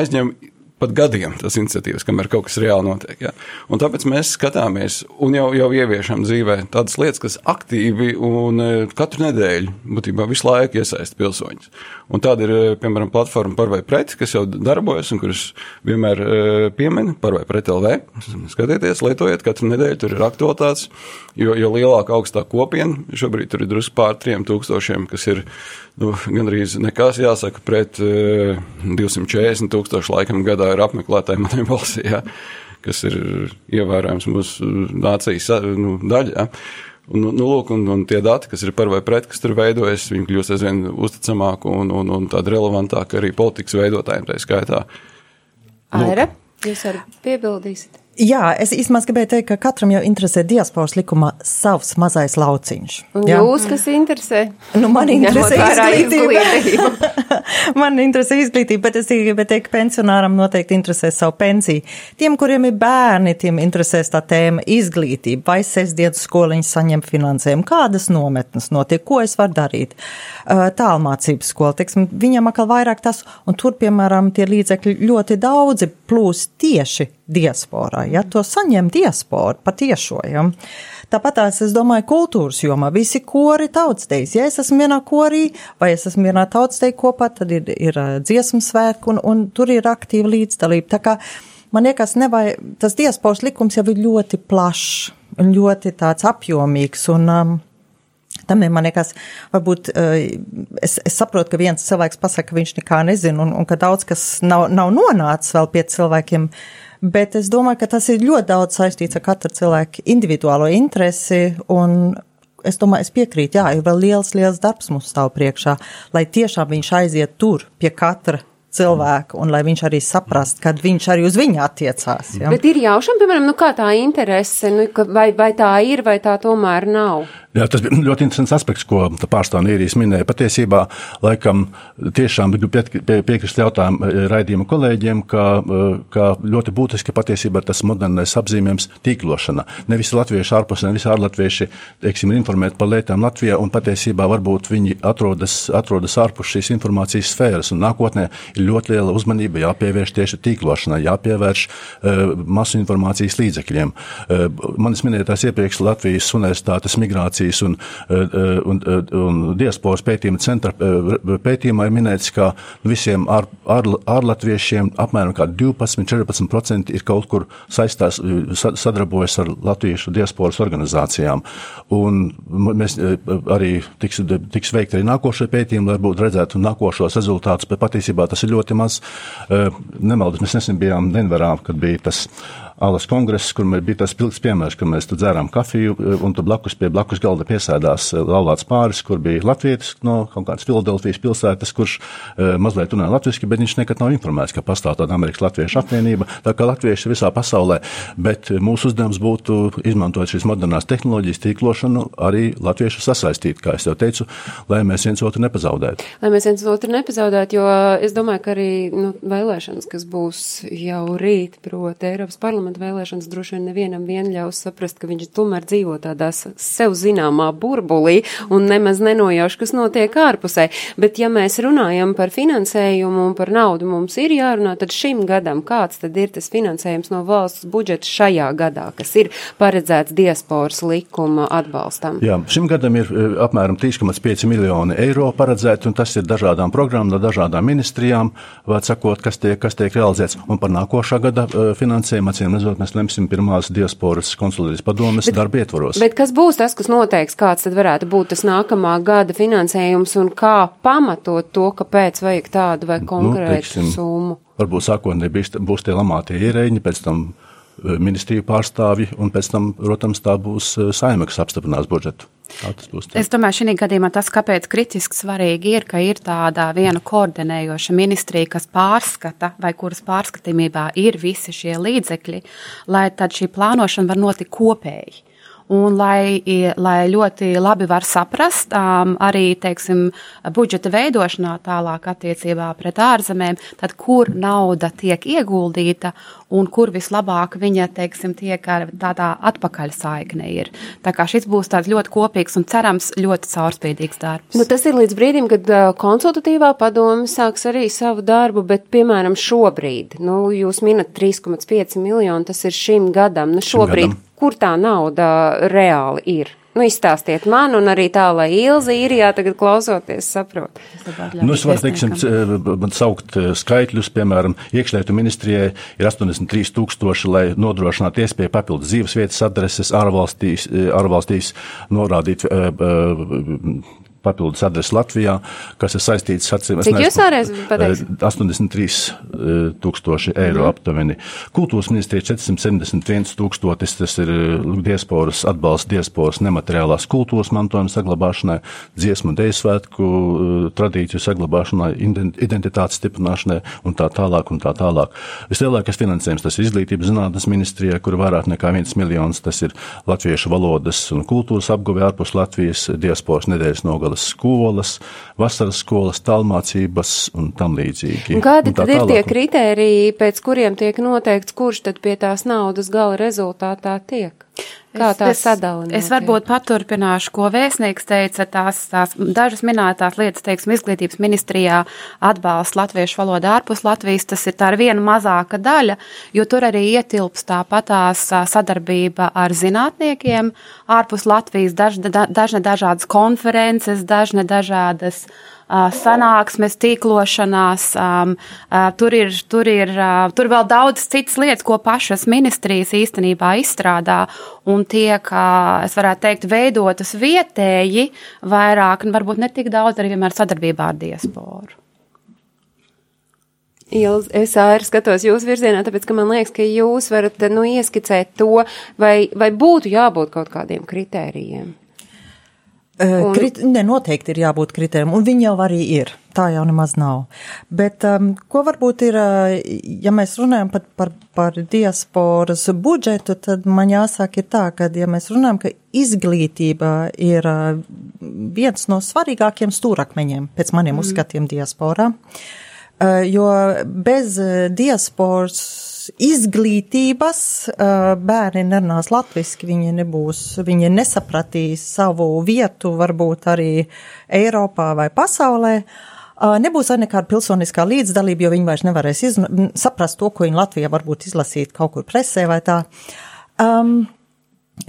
aizņem pat gadiem tas iniciatīvas, kamēr kaut kas reāli notiek. Ja? Un tāpēc mēs skatāmies un jau, jau ieviešam dzīvē tādas lietas, kas aktīvi un e, katru nedēļu, būtībā visu laiku iesaista pilsoņus. Un tāda ir, e, piemēram, platforma par vai pret, kas jau darbojas un kuras vienmēr e, piemina par vai pret LV. Skatieties, lietojiet, katru nedēļu tur ir aktualitātes, jo, jo lielāka augstā kopiena, šobrīd tur ir drusku pār trim tūkstošiem, kas ir nu, gandrīz nekas jāsaka pret uh, 240 tūkstošu laikam gadā ir apmeklētāji manai valstī, ja, kas ir ievērojams mūsu nācijas nu, daļa. Ja. Un, nu, lūk, un, un tie dati, kas ir par vai pret, kas tur veidojas, viņi kļūst aizvien uzticamāki un, un, un tādi relevantāki arī politikas veidotājiem tā skaitā. Aira, jūs arī piebildīsiet? Jā, es īstenībā gribēju teikt, ka katram jau interesē diasporas likumā savs mazais lauciņš. Jā? jūs, kas interesē? Nu, man interesē izglītība. izglītību. man interesē izglītība, bet es gribēju teikt, ka pensionāram noteikti interesē savu pensiju. Tiem, kuriem ir bērni, tiem interesēs tā tēma izglītība, vai sestdienas skoliņas saņem finansējumu, kādas nometnes notiek, ko es varu darīt. Tālmācības skola, teiksim, viņam atkal vairāk tas, un tur, piemēram, tie līdzekļi ļoti daudzi plūst tieši diasporā, ja to saņem diaspora patiešo, ja. Tāpat tās, es domāju, kultūras jomā visi kori tautsteis. Ja es esmu vienā korī vai es esmu vienā tautstei kopā, tad ir, ir ā, dziesmu svētku un, un tur ir aktīva līdzdalība. Tā kā man liekas, nevajag, tas diasporas likums jau ir ļoti plašs un ļoti tāds apjomīgs un, um, Tam ir, man liekas, varbūt uh, es, es saprotu, ka viens cilvēks pasaka, ka viņš nekā nezina un, un ka daudz kas nav, nav nonācis vēl pie cilvēkiem, bet es domāju, ka tas ir ļoti daudz saistīts ar katra cilvēka individuālo interesi es domāju, es piekrītu, jā, ir vēl liels, liels darbs mums stāv priekšā, lai tiešām viņš aiziet tur pie katra cilvēku un lai viņš arī saprast, kad viņš arī uz viņu attiecās. Ja? Bet ir jaušana, piemēram, nu kā tā interese, nu, vai, vai tā ir, vai tā tomēr nav? Jā, tas bija ļoti interesants aspekts, ko pārstāvja Nīrijas minēja. Patiesībā, laikam, tiešām gribu pie, pie, piekrist jautājumu eh, raidījuma kolēģiem, ka, eh, ka ļoti būtiski patiesībā ir tas modernais apzīmējums tīklošana. Ne visi latvieši ārpusē, ne visi ārlatvieši, teiksim, ir informēti par lietām Latvijā, un patiesībā varbūt viņi atrodas, atrodas ārpus šīs informācijas sfēras, un nākotnē ir ļoti liela uzmanība jāpievērš tieši tīklošanai, jāpievērš uh, masu informācijas līdzekļiem. Uh, manis minētās iepriekš Latvijas universitātes migrācijas migrācijas un, eh, un, un, un diasporas pētījuma centra pētījumā ir minēts, ka visiem ār, ār, ārlatviešiem apmēram 12-14% ir kaut kur saistās, sadarbojas ar latviešu diasporas organizācijām. Un mēs arī tiks, tiks veikti arī nākošie pētījumi, lai varbūt redzētu nākošos rezultātus, bet patiesībā tas ir ļoti maz. Nemaldos, mēs nesen bijām Denverā, kad bija tas Alas kongress, kur bija tas pilns piemērs, kur mēs tur dzērām kafiju, un tur blakus pie blakus galda piesēdās eh, laulāts pāris, kur bija latvietis no kaut kādas Filadelfijas pilsētas, kurš uh, mazliet runāja latviski, bet viņš nekad nav informēts, ka pastāv tāda Amerikas Latviešu apvienība, tā kā latvieši visā pasaulē, bet mūsu uzdevums būtu izmantot šīs modernās tehnoloģijas tīklošanu arī latviešu sasaistīt, kā jau teicu, lai mēs viens otru nepazaudētu. Lai mēs viens otru nepazaudētu, jo es domāju, ka arī nu, vēlēšanas, kas būs jau rīt, proti Eiropas parlamenta parlamenta vēlēšanas droši vien nevienam vien ļaus saprast, ka viņš tomēr dzīvo tādā sev zināmā burbulī un nemaz nenojauš, kas notiek ārpusē. Bet ja mēs runājam par finansējumu un par naudu mums ir jārunā, tad šim gadam kāds tad ir tas finansējums no valsts budžeta šajā gadā, kas ir paredzēts diasporas likuma atbalstam? Jā, šim gadam ir eh, apmēram 3,5 miljoni eiro paredzēti, un tas ir dažādām programmām, no dažādām ministrijām, vārds sakot, kas tiek, kas tiek realizēts. Un par nākošā gada eh, finansējumu acīm redzot, mēs lemsim pirmās diasporas konsolidācijas padomes bet, darba ietvaros. Bet kas būs tas, kas noteiks, kāds tad varētu būt tas nākamā gada finansējums un kā pamatot to, kāpēc vajag tādu vai konkrētu nu, teiksim, summu? Varbūt sākotnēji būs tie lamātie ierēģi, pēc tam eh, ministriju pārstāvji, un pēc tam, protams, tā būs eh, saima, kas apstiprinās budžetu. Es domāju, šī gadījumā tas, kāpēc kritiski svarīgi ir, ka ir tāda viena koordinējoša ministrija, kas pārskata vai kuras pārskatījumībā ir visi šie līdzekļi, lai tad šī plānošana var notikt kopēji. Un, lai, lai ļoti labi var saprast um, arī, teiksim, budžeta veidošanā tālāk attiecībā pret ārzemēm, tad kur nauda tiek ieguldīta un kur vislabāk viņa, teiksim, tiek ar tādā atpakaļ saikne ir. Tā kā šis būs tāds ļoti kopīgs un cerams ļoti caurspīdīgs darbs. Nu, tas ir līdz brīdim, kad uh, konsultatīvā padoma sāks arī savu darbu, bet, piemēram, šobrīd, nu, jūs minat 3,5 miljonu, tas ir šim gadam, nu, šobrīd. Šim gadam kur tā nauda reāli ir? Nu, izstāstiet man, un arī tā, lai Ilza īrijā tagad klausoties saprot. Nu, es varu, teiksim, saukt eh, skaitļus, piemēram, iekšlietu ministrijai ir 83 tūkstoši, lai nodrošinātu iespēju papildus dzīves vietas adreses ārvalstīs, eh, ārvalstīs norādīt uh, papildus adresi Latvijā, kas ir saistīts ar cik Cik jūs ārēs pateiks? 83 eh, tūkstoši eiro mm. aptuveni. Kultūras ministrija 471 tūkstotis, tas ir eh, diasporas atbalsts diasporas nemateriālās kultūras mantojuma saglabāšanai, dziesmu un dejasvētku eh, tradīciju saglabāšanai, identitātes stiprināšanai un tā tālāk un tā tālāk. Vislielākais finansējums tas ir izglītības zinātnes ministrijai, kur vairāk nekā viens miljons, tas ir latviešu valodas un kultūras apguve ārpus Latvijas diasporas nedēļas nogalē lielas skolas, vasaras skolas, tālmācības un tam līdzīgi. Kādi tā tad ir tie kritēriji, pēc kuriem tiek noteikts, kurš tad pie tās naudas gala rezultātā tiek? Kā tā sadala? Es varbūt paturpināšu, ko vēstnieks teica, tās, tās dažas minētās lietas, teiksim, izglītības ministrijā atbalsts latviešu valodu ārpus Latvijas, tas ir tā ir viena mazāka daļa, jo tur arī ietilps tāpatās sadarbība ar zinātniekiem ārpus Latvijas, dažne, dažne dažādas konferences, dažne dažādas uh, sanāksmes, tīklošanās, tur ir, tur ir tur vēl daudz citas lietas, ko pašas ministrijas īstenībā izstrādā un tiek, es varētu teikt, veidotas vietēji vairāk, un varbūt ne tik daudz arī vienmēr sadarbībā ar diasporu. Ilz, es arī skatos jūsu virzienā, tāpēc, ka man liekas, ka jūs varat, nu, ieskicēt to, vai, vai būtu jābūt kaut kādiem kritērijiem. Un... Krit, ne, noteikti ir jābūt kritērijiem, un viņi jau arī ir. Tā jau nemaz nav. Bet um, ko varbūt ir, ja mēs runājam pat par, par diasporas budžetu, tad man jāsaka ir tā, ka, ja mēs runājam, ka izglītība ir viens no svarīgākiem stūrakmeņiem pēc maniem mm. uzskatiem diasporā, jo bez diasporas izglītības bērni nerunās latviski, viņi nebūs, viņi nesapratīs savu vietu varbūt arī Eiropā vai pasaulē. Nebūs arī nekāda pilsoniskā līdzdalība, jo viņi vairs nevarēs izn, saprast to, ko viņi Latvijā varbūt izlasīt kaut kur presē vai tā. Um,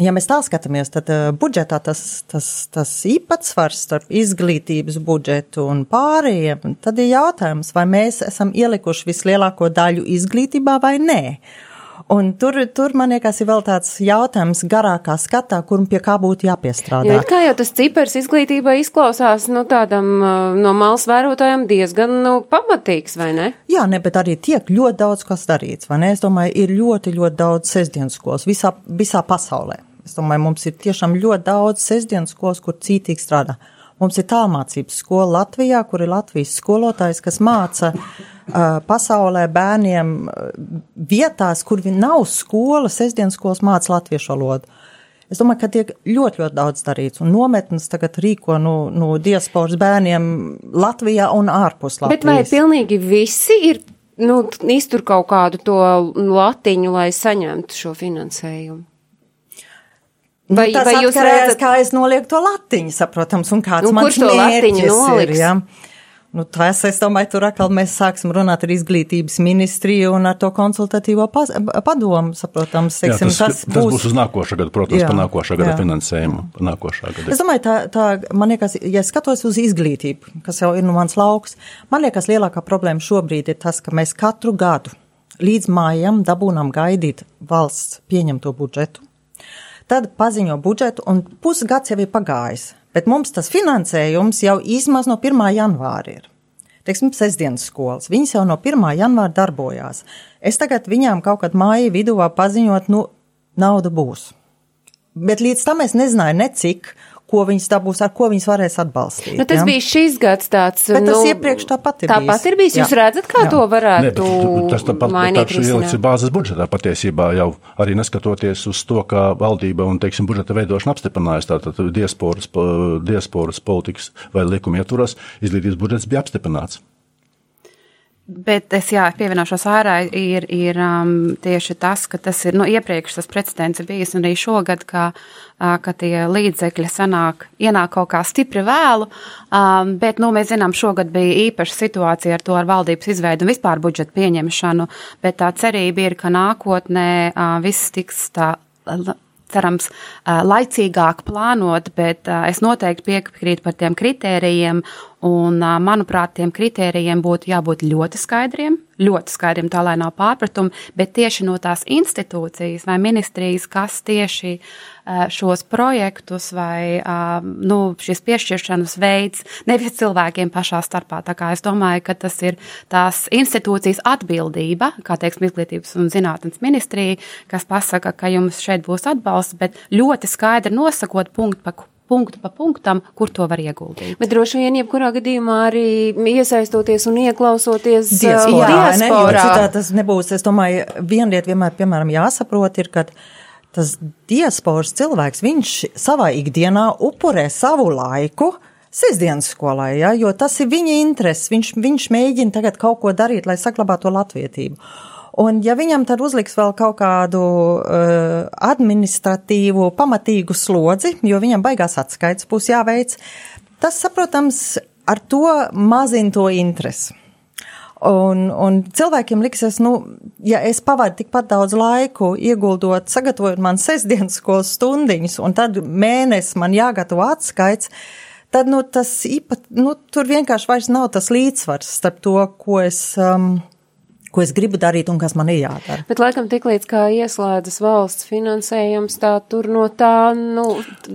Ja mēs tā skatāmies, tad uh, budžetā tas, tas, tas īpatsvars starp izglītības budžetu un pārējiem, tad ir jautājums, vai mēs esam ielikuši vislielāko daļu izglītībā vai nē. Un tur, tur man liekas, ir vēl tāds jautājums garākā skatā, kur un pie kā būtu jāpiestrādā. Jā, kā jau tas cipars izglītībai izklausās, nu tādam no malas vērotājiem diezgan nu, pamatīgs, vai ne? Jā, ne, bet arī tiek ļoti daudz kas darīts, vai ne? Es domāju, ir ļoti, ļoti daudz sestdienas skolas visā, visā pasaulē. Es domāju, mums ir tiešām ļoti daudz sestdienas skolas, kur cītīgi strādā. Mums ir tālmācības skola Latvijā, kur ir Latvijas skolotājs, kas māca uh, pasaulē bērniem vietās, kur nav skola, sestdienas skolas māca latviešu valodu. Es domāju, ka tiek ļoti, ļoti daudz darīts, un nometnes tagad rīko no, no diasporas bērniem Latvijā un ārpus Latvijas. Bet vai pilnīgi visi ir, nu, iztur kaut kādu to latiņu, lai saņemtu šo finansējumu? Vai, nu, tas vai jūs redzat, kā es nolieku to latiņu, saprotams, un kāds nu, mans to latiņu noliks? Ir, ja? Nu, tas, es domāju, tur atkal mēs sāksim runāt ar izglītības ministriju un ar to konsultatīvo padomu, saprotams. Teiksim, jā, tas, tas, būs... tas būs uz nākošā gada, protams, jā, pa nākošā gada jā. finansējumu. Pa nākošā gada. Es domāju, tā, tā, man liekas, ja skatos uz izglītību, kas jau ir nu mans lauks, man liekas, lielākā problēma šobrīd ir tas, ka mēs katru gadu līdz mājam dabūnam gaidīt valsts pieņemto budžetu tad paziņo budžetu, un pusgads jau ir pagājis. Bet mums tas finansējums jau īsumā no 1. janvāra ir. Teiksim, sestdienas skolas. Viņas jau no 1. janvāra darbojās. Es tagad viņām kaut kad māja vidū paziņot, nu, nauda būs. Bet līdz tam es nezināju ne cik, ko viņas dabūs, ar ko viņas varēs atbalstīt. Nu, tas ja? bija šis gads tāds. Bet tas nu, iepriekš tāpat ir tāpat bijis. ir bijis. Jūs Jā. redzat, kā Jā. to Ne, varētu bet tas tāpat mainīt? ir risināt? bāzes budžetā patiesībā jau arī neskatoties uz to, kā valdība un, teiksim, budžeta veidošana apstiprinājusi tātad diasporas, po- diasporas politikas vai likuma ietvaros, izglītības budžets bija apstiprināts. Bet es jā, pievienošos ārai, ir, ir um, tieši tas, ka tas ir nu, iepriekš tas precedents bijis, arī šogad, ka, uh, ka tie līdzekļi sanāk, ienāk kaut kā stipri vēlu. Um, bet nu, mēs zinām, šogad bija īpaša situācija ar to ar valdības izveidu un vispār budžeta pieņemšanu, bet tā cerība ir, ka nākotnē uh, viss tiks tā. Cerams, laicīgāk plānot, bet es noteikti piekrītu par tiem kritērijiem, un, manuprāt, tiem kritērijiem būtu jābūt ļoti skaidriem, ļoti skaidriem, tā lai nav pārpratumu, bet tieši no tās institūcijas vai ministrijas, kas tieši šos projektus vai nu, šis piešķiršanas veids nevis cilvēkiem pašā starpā. Tā kā es domāju, ka tas ir tās institūcijas atbildība, kā teiksim, izglītības un zinātnes ministrija, kas pasaka, ka jums šeit būs atbalsts, bet ļoti skaidri nosakot punktu pa punktu pa punktam, kur to var ieguldīt. Bet droši vien, jebkurā gadījumā arī iesaistoties un ieklausoties diasporā, ne, jo diasporā. citā tas nebūs. Es domāju, viena lieta vienmēr, piemēram, jāsaprot ir, ka tas diasporas cilvēks, viņš savā ikdienā upurē savu laiku. Sesdienas skolai, ja, jo tas ir viņa intereses. Viņš, viņš mēģina tagad kaut ko darīt, lai saglabātu to latvietību. Un ja viņam tad uzliks vēl kaut kādu uh, administratīvu, pamatīgu slodzi, jo viņam baigās atskaits būs jāveic, tas, saprotams, ar to mazina to interesi. Un, un cilvēkiem liksies, nu, ja es pavadu tikpat daudz laiku, ieguldot, sagatavojot man sestdienas skolas stundiņas, un tad mēnesi man jāgatavo atskaits, tad, nu, tas īpat, nu, tur vienkārši vairs nav tas līdzsvars starp to, ko es, um, ko es gribu darīt un kas man ir jādara. Bet, laikam, tiklīdz kā ieslēdzas valsts finansējums, tā tur no tā, nu,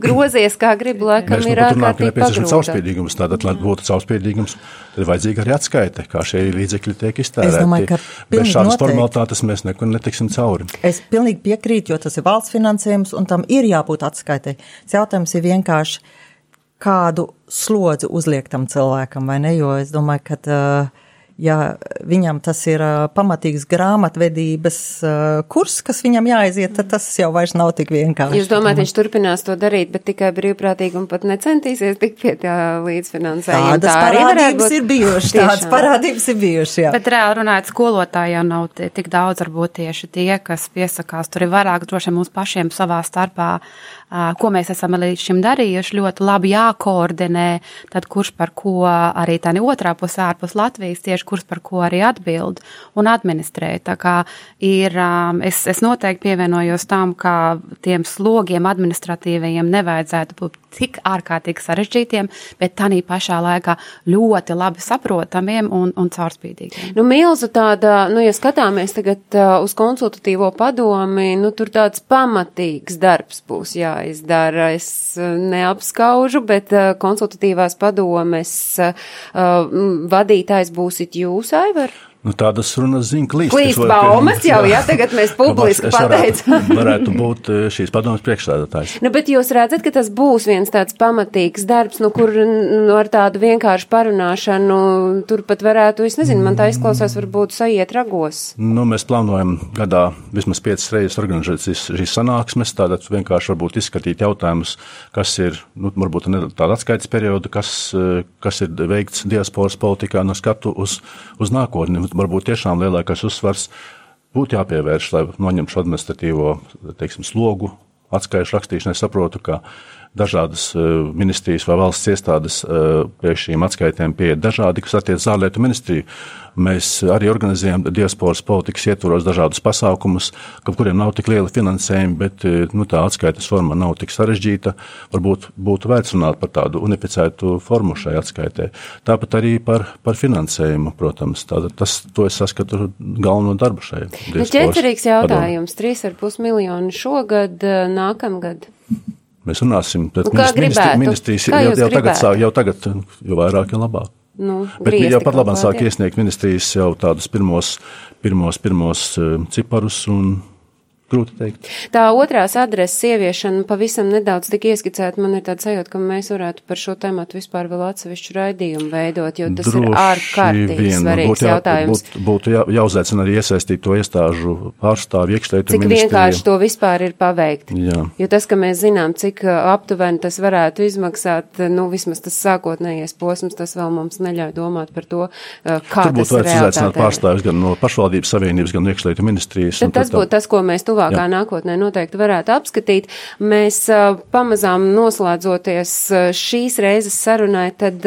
grozies, kā grib, laikam, Mēs nu ir ārkārtīgi nepieciešams caurspīdīgums. Tātad, lai būtu caurspīdīgums, tad ir vajadzīga arī atskaite, kā šie līdzekļi tiek iztērēti. domāju, ka Bez šādas noteikti. formalitātes mēs nekur netiksim cauri. Es pilnīgi piekrītu, jo tas ir valsts finansējums un tam ir jābūt atskaitai. Tas jautājums ir vienkārši, kādu slodzi uzliek tam cilvēkam, vai ne? Jo es domāju, ka, uh, ja viņam tas ir pamatīgs grāmatvedības kurs, kas viņam jāaiziet, tad tas jau vairs nav tik vienkārši. Jūs domājat, viņš turpinās to darīt, bet tikai brīvprātīgi un pat necentīsies tikt pie tā līdzfinansējuma. Tādas Tā parādības būt. ir bijušas, tādas parādības ir bijušas, jā. Bet reāli runājot, skolotāji jau nav ti- tik daudz, varbūt tieši tie, kas piesakās. Tur ir vairāk droši mums pašiem savā starpā, ko mēs esam līdz šim darījuši, ļoti labi jākoordinē, tad kurš par ko arī tā ne otrā pusē ārpus Latvijas, tieši kurš par ko arī atbild un administrē. Tā kā ir, es, es noteikti pievienojos tam, ka tiem slogiem administratīvajiem nevajadzētu būt tik ārkārtīgi sarežģītiem, bet tādā pašā laikā ļoti labi saprotamiem un, un caurspīdīgiem. Nu, milzu tāda, nu, ja skatāmies tagad uz konsultatīvo padomi, nu, tur tāds pamatīgs darbs būs jāizdara. Es uh, neapskaužu, bet uh, konsultatīvās padomes uh, vadītājs būsit jūs, Aivar? Nu, tādas runas zina klīst. Klīst baumas jau, jā, tagad mēs publiski Es varētu- pateicām. Varētu būt eh, šīs padomas priekšsēdētājs. Nu, bet jūs redzat, ka tas būs viens tāds pamatīgs darbs, nu, kur nu, ar tādu vienkāršu parunāšanu tur pat varētu, es nezinu, man tā izklausās, varbūt saiet ragos. Nu, mēs plānojam gadā vismaz piecas reizes organizēt šīs, sanāksmes, tātad vienkārši varbūt izskatīt jautājumus, kas ir, nu, varbūt tāda atskaites perioda, kas, eh, kas ir veikts diasporas politikā no skatu uz, uz nākotni. Varbūt tiešām lielākais uzsvars būtu jāpievērš, lai noņemtu šo administratīvo, teiksim, slogu atskaišu rakstīšanai. Saprotu, ka dažādas eh, ministrijas vai valsts iestādes eh, pie šīm atskaitēm pieiet dažādi, kas attiec ārlietu ministriju. Mēs arī organizējam diasporas politikas ietvaros dažādus pasākumus, ka kuriem nav tik liela finansējuma, bet eh, nu, tā atskaites forma nav tik sarežģīta. Varbūt būtu vērts runāt par tādu unificētu formu šai atskaitē. Tāpat arī par, par finansējumu, protams. Tātad tas, to es saskatu galveno darbu šai. Nu, diasporas ķecerīgs jautājums. 3,5 miljoni šogad, nākamgad. Mēs runāsim, tad Nu, gribētu? ministrijas jau, jau tagad sāk, jau tagad, jo vairāk, jo labāk. Nu, Bet griezti jau pat labāk sāk iesniegt ministrijas jau tādus pirmos, pirmos, pirmos uh, ciparus un grūti teikt. Tā otrās adreses ieviešana pavisam nedaudz tik ieskicēta. Man ir tāds sajūta, ka mēs varētu par šo tēmatu vispār vēl atsevišķu raidījumu veidot, jo tas Droši ir ārkārtīgi vien svarīgs būtu jā- jautājums. Būtu, būtu jā, jāuzaicina arī iesaistīt to iestāžu pārstāvju iekšlietu Cik vienkārši to vispār ir paveikt. Jā. Jo tas, ka mēs zinām, cik uh, aptuveni tas varētu izmaksāt, uh, nu, vismaz tas sākotnējais posms, tas vēl mums neļauj domāt par to, uh, kā Tur būtu tas izaicināt realitātē. pārstāvjus gan no pašvaldības savienības, gan no iekšlietu ministrijas. Tad tas tur tā- būtu tas, ko mēs tuvākā Jā. nākotnē noteikti varētu apskatīt. Mēs pamazām noslēdzoties šīs reizes sarunai, tad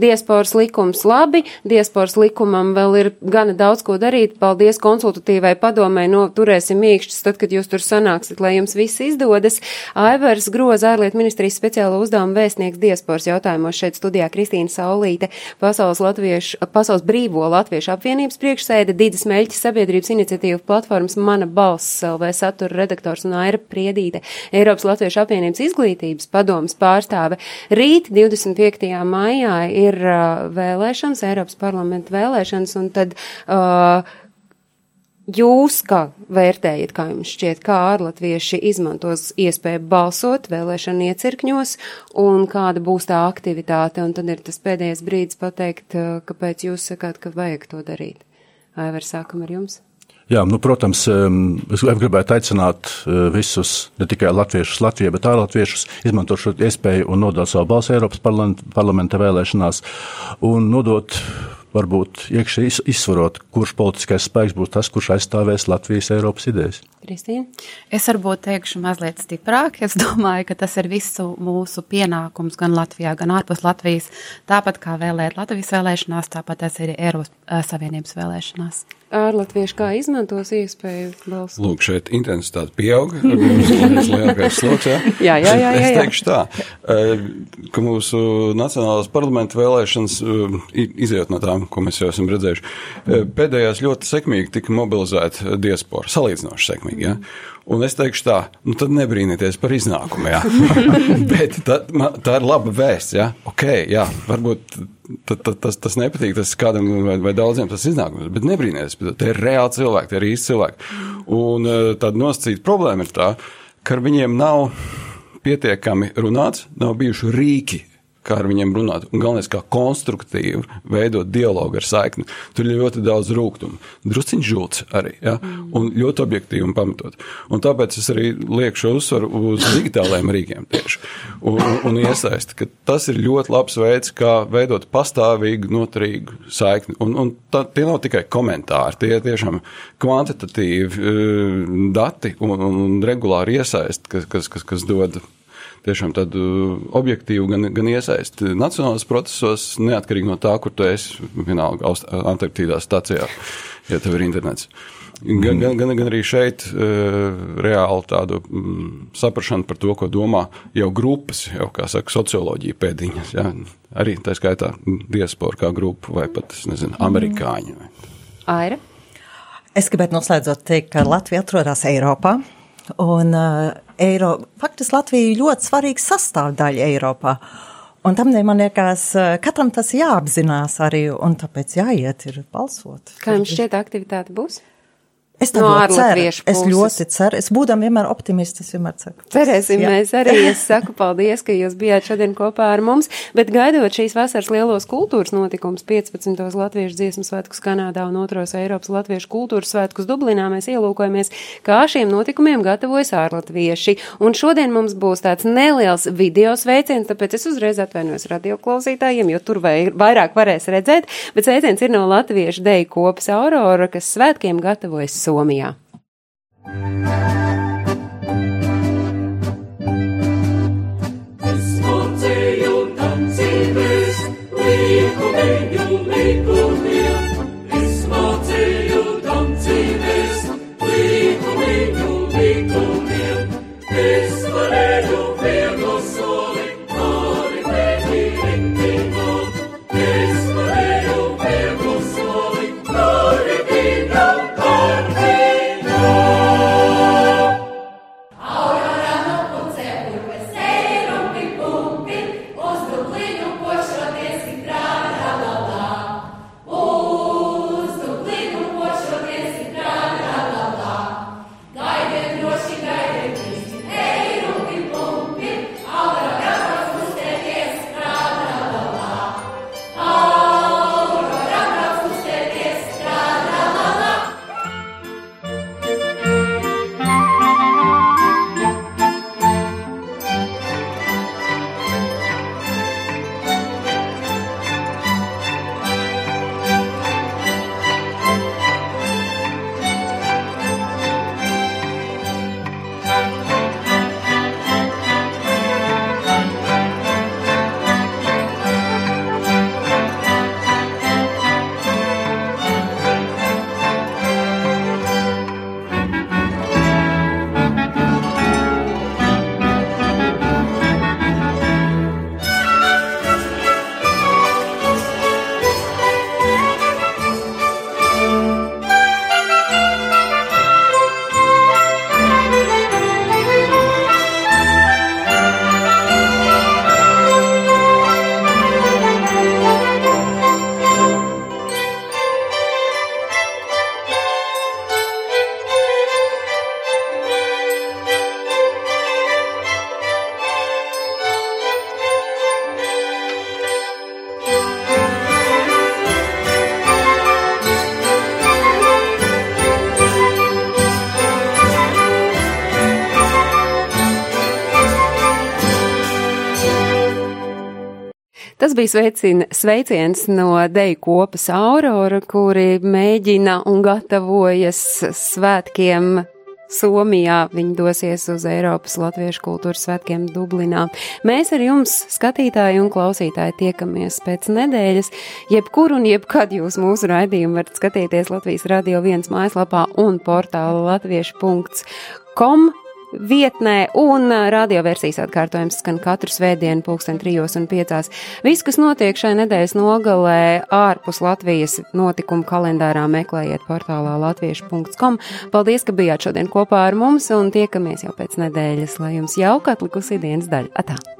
diasporas likums labi, diasporas likumam vēl ir gana daudz ko darīt. Paldies konsultatīvai padomē, no turēsim mīkšķus, tad, kad jūs tur sanāksiet, lai jums viss izdodas. Aivars Groza, ārlietu ministrijas speciālo uzdevumu vēstnieks diasporas jautājumos šeit studijā Kristīna Saulīte, Pasaules, Latviešu, Pasaules brīvo Latviešu apvienības priekšsēde, Dīdas Meļķis sabiedrības iniciatīva platformas Mana balss, LV satura redaktors un Aira Priedīte, Eiropas Latviešu apvienības izglītības padomas pārstāve. Rīt, 25. maijā, ir uh, vēlēšanas, Eiropas parlamenta vēlēšanas, un tad uh, Jūs kā vērtējat, kā jums šķiet, kā ārlatvieši izmantos iespēju balsot vēlēšanu iecirkņos un kāda būs tā aktivitāte, un tad ir tas pēdējais brīdis pateikt, uh, kāpēc jūs sakāt, ka vajag to darīt. Aivar, sākam ar jums. Jā, nu, protams, es gribētu aicināt eh, visus, ne tikai latviešus Latvijā, bet ārlatviešus, izmantot šo iespēju un nodot savu balsu Eiropas parlamenta, vēlēšanās un nodot, varbūt iekšē iz- izsvarot, kurš politiskais spēks būs tas, kurš aizstāvēs Latvijas Eiropas idejas. Kristīna? Es varbūt teikšu mazliet stiprāk. Es domāju, ka tas ir visu mūsu pienākums gan Latvijā, gan ārpus Latvijas. Tāpat kā vēlēt Latvijas vēlēšanās, tāpat tas ir Eiropas eh, Savienības vēlēšanās. Ārlatvieši kā izmantos iespēju balsot? Lūk, šeit intensitāte pieauga. Mums lielākais sloks. Jā, Jā, jā, jā, jā, Es jā. teikšu tā, eh, ka mūsu Nacionālās parlamenta vēlēšanas, eh, i- izējot no tām, ko mēs jau esam redzējuši, eh, pēdējās ļoti sekmīgi tika mobilizēta diaspora. Salīdzinoši sekmīgi. Ja? Un es teikšu tā, nu tad nebrīnieties par iznākumu. Jā. Bet tā, ma- tā ir laba vēsts. Ja? Ok, jā, varbūt ta- ta- tas, tas nepatīk, tas kādam vai, vai daudziem tas iznākums, bet nebrīnieties, bet tie ir reāli cilvēki, tie ir īsti cilvēki. Un eh, tāda nosacīta problēma ir tā, ka ar viņiem nav pietiekami runāts, nav bijuši rīki, kā ar viņiem runāt. Un galvenais, kā konstruktīvi veidot dialogu ar saikni. Tur ir ļoti daudz rūkumu. Drusciņš žults arī, ja? un ļoti objektīvi un pamatot. Un tāpēc es arī lieku šo uzsvaru uz digitālajiem rīkiem tieši. Un, un, un iesaisti, ka tas ir ļoti labs veids, kā veidot pastāvīgu, noturīgu saikni. Un, un tā, tie nav tikai komentāri, tie ir tiešām kvantitatīvi eh, dati un, un, un regulāri iesaisti, kas, kas, kas, kas dod tiešām tādu objektīvu gan, gan iesaisti nacionālajos procesos, neatkarīgi no tā, kur tu esi, vienalga Antarktīdā stācijā, ja tev ir internets. Gan, gan, gan, gan arī šeit uh, reāli tādu mm, saprašanu par to, ko domā jau grupas, jau kā saka, socioloģija pēdiņas. Ja? Arī tā skaitā diaspora kā grupa vai pat, es nezinu, amerikāņi. Vai. Aira? Es gribētu noslēdzot teikt, ka Latvija atrodas Eiropā. Un uh, Eiro, faktiski Latvija ir ļoti svarīga sastāvdaļa Eiropā. Un tam man liekas, uh, katram tas jāapzinās arī, un tāpēc jāiet ir balsot. Kā jums šķiet aktivitāte būs? Es No ārlatviešu Es puses. ļoti ceru. Es būdam vienmēr optimists, es vienmēr ceru. Cerēsim, Jā. mēs arī. Es saku paldies, ka jūs bijāt šodien kopā ar mums. Bet gaidot šīs vasaras lielos kultūras notikums, 15. Latviešu dziesmu svētkus Kanādā un 2. Eiropas Latviešu kultūras svētkus Dublinā, mēs ielūkojamies, kā šiem notikumiem gatavojas ārlatvieši. Un šodien mums būs tāds neliels video sveiciens, tāpēc es uzreiz atvainojos radioklausītājiem, jo tur vai, vairāk varēs redzēt. Bet sveiciens ir no Latviešu deju kopas Aurora, kas svētkiem gatavojas Somijā. Bija sveicin, sveiciens no Deju kopas Aurora, kuri mēģina un gatavojas svētkiem Somijā. Viņi dosies uz Eiropas Latviešu kultūras svētkiem Dublinā. Mēs ar jums, skatītāji un klausītāji, tiekamies pēc nedēļas. Jebkur un jebkad jūs mūsu raidījumu varat skatīties Latvijas Radio 1 mājaslapā un portāla latviešu.com vietnē, un radioversijas atkārtojums skan katru svētdienu, pulksten trijos un piecās. Viss, kas notiek šai nedēļas nogalē ārpus Latvijas notikumu kalendārā, meklējiet portālā latviešu.com. Paldies, ka bijāt šodien kopā ar mums, un tiekamies jau pēc nedēļas, lai jums jauka atlikusi dienas daļa. Atā!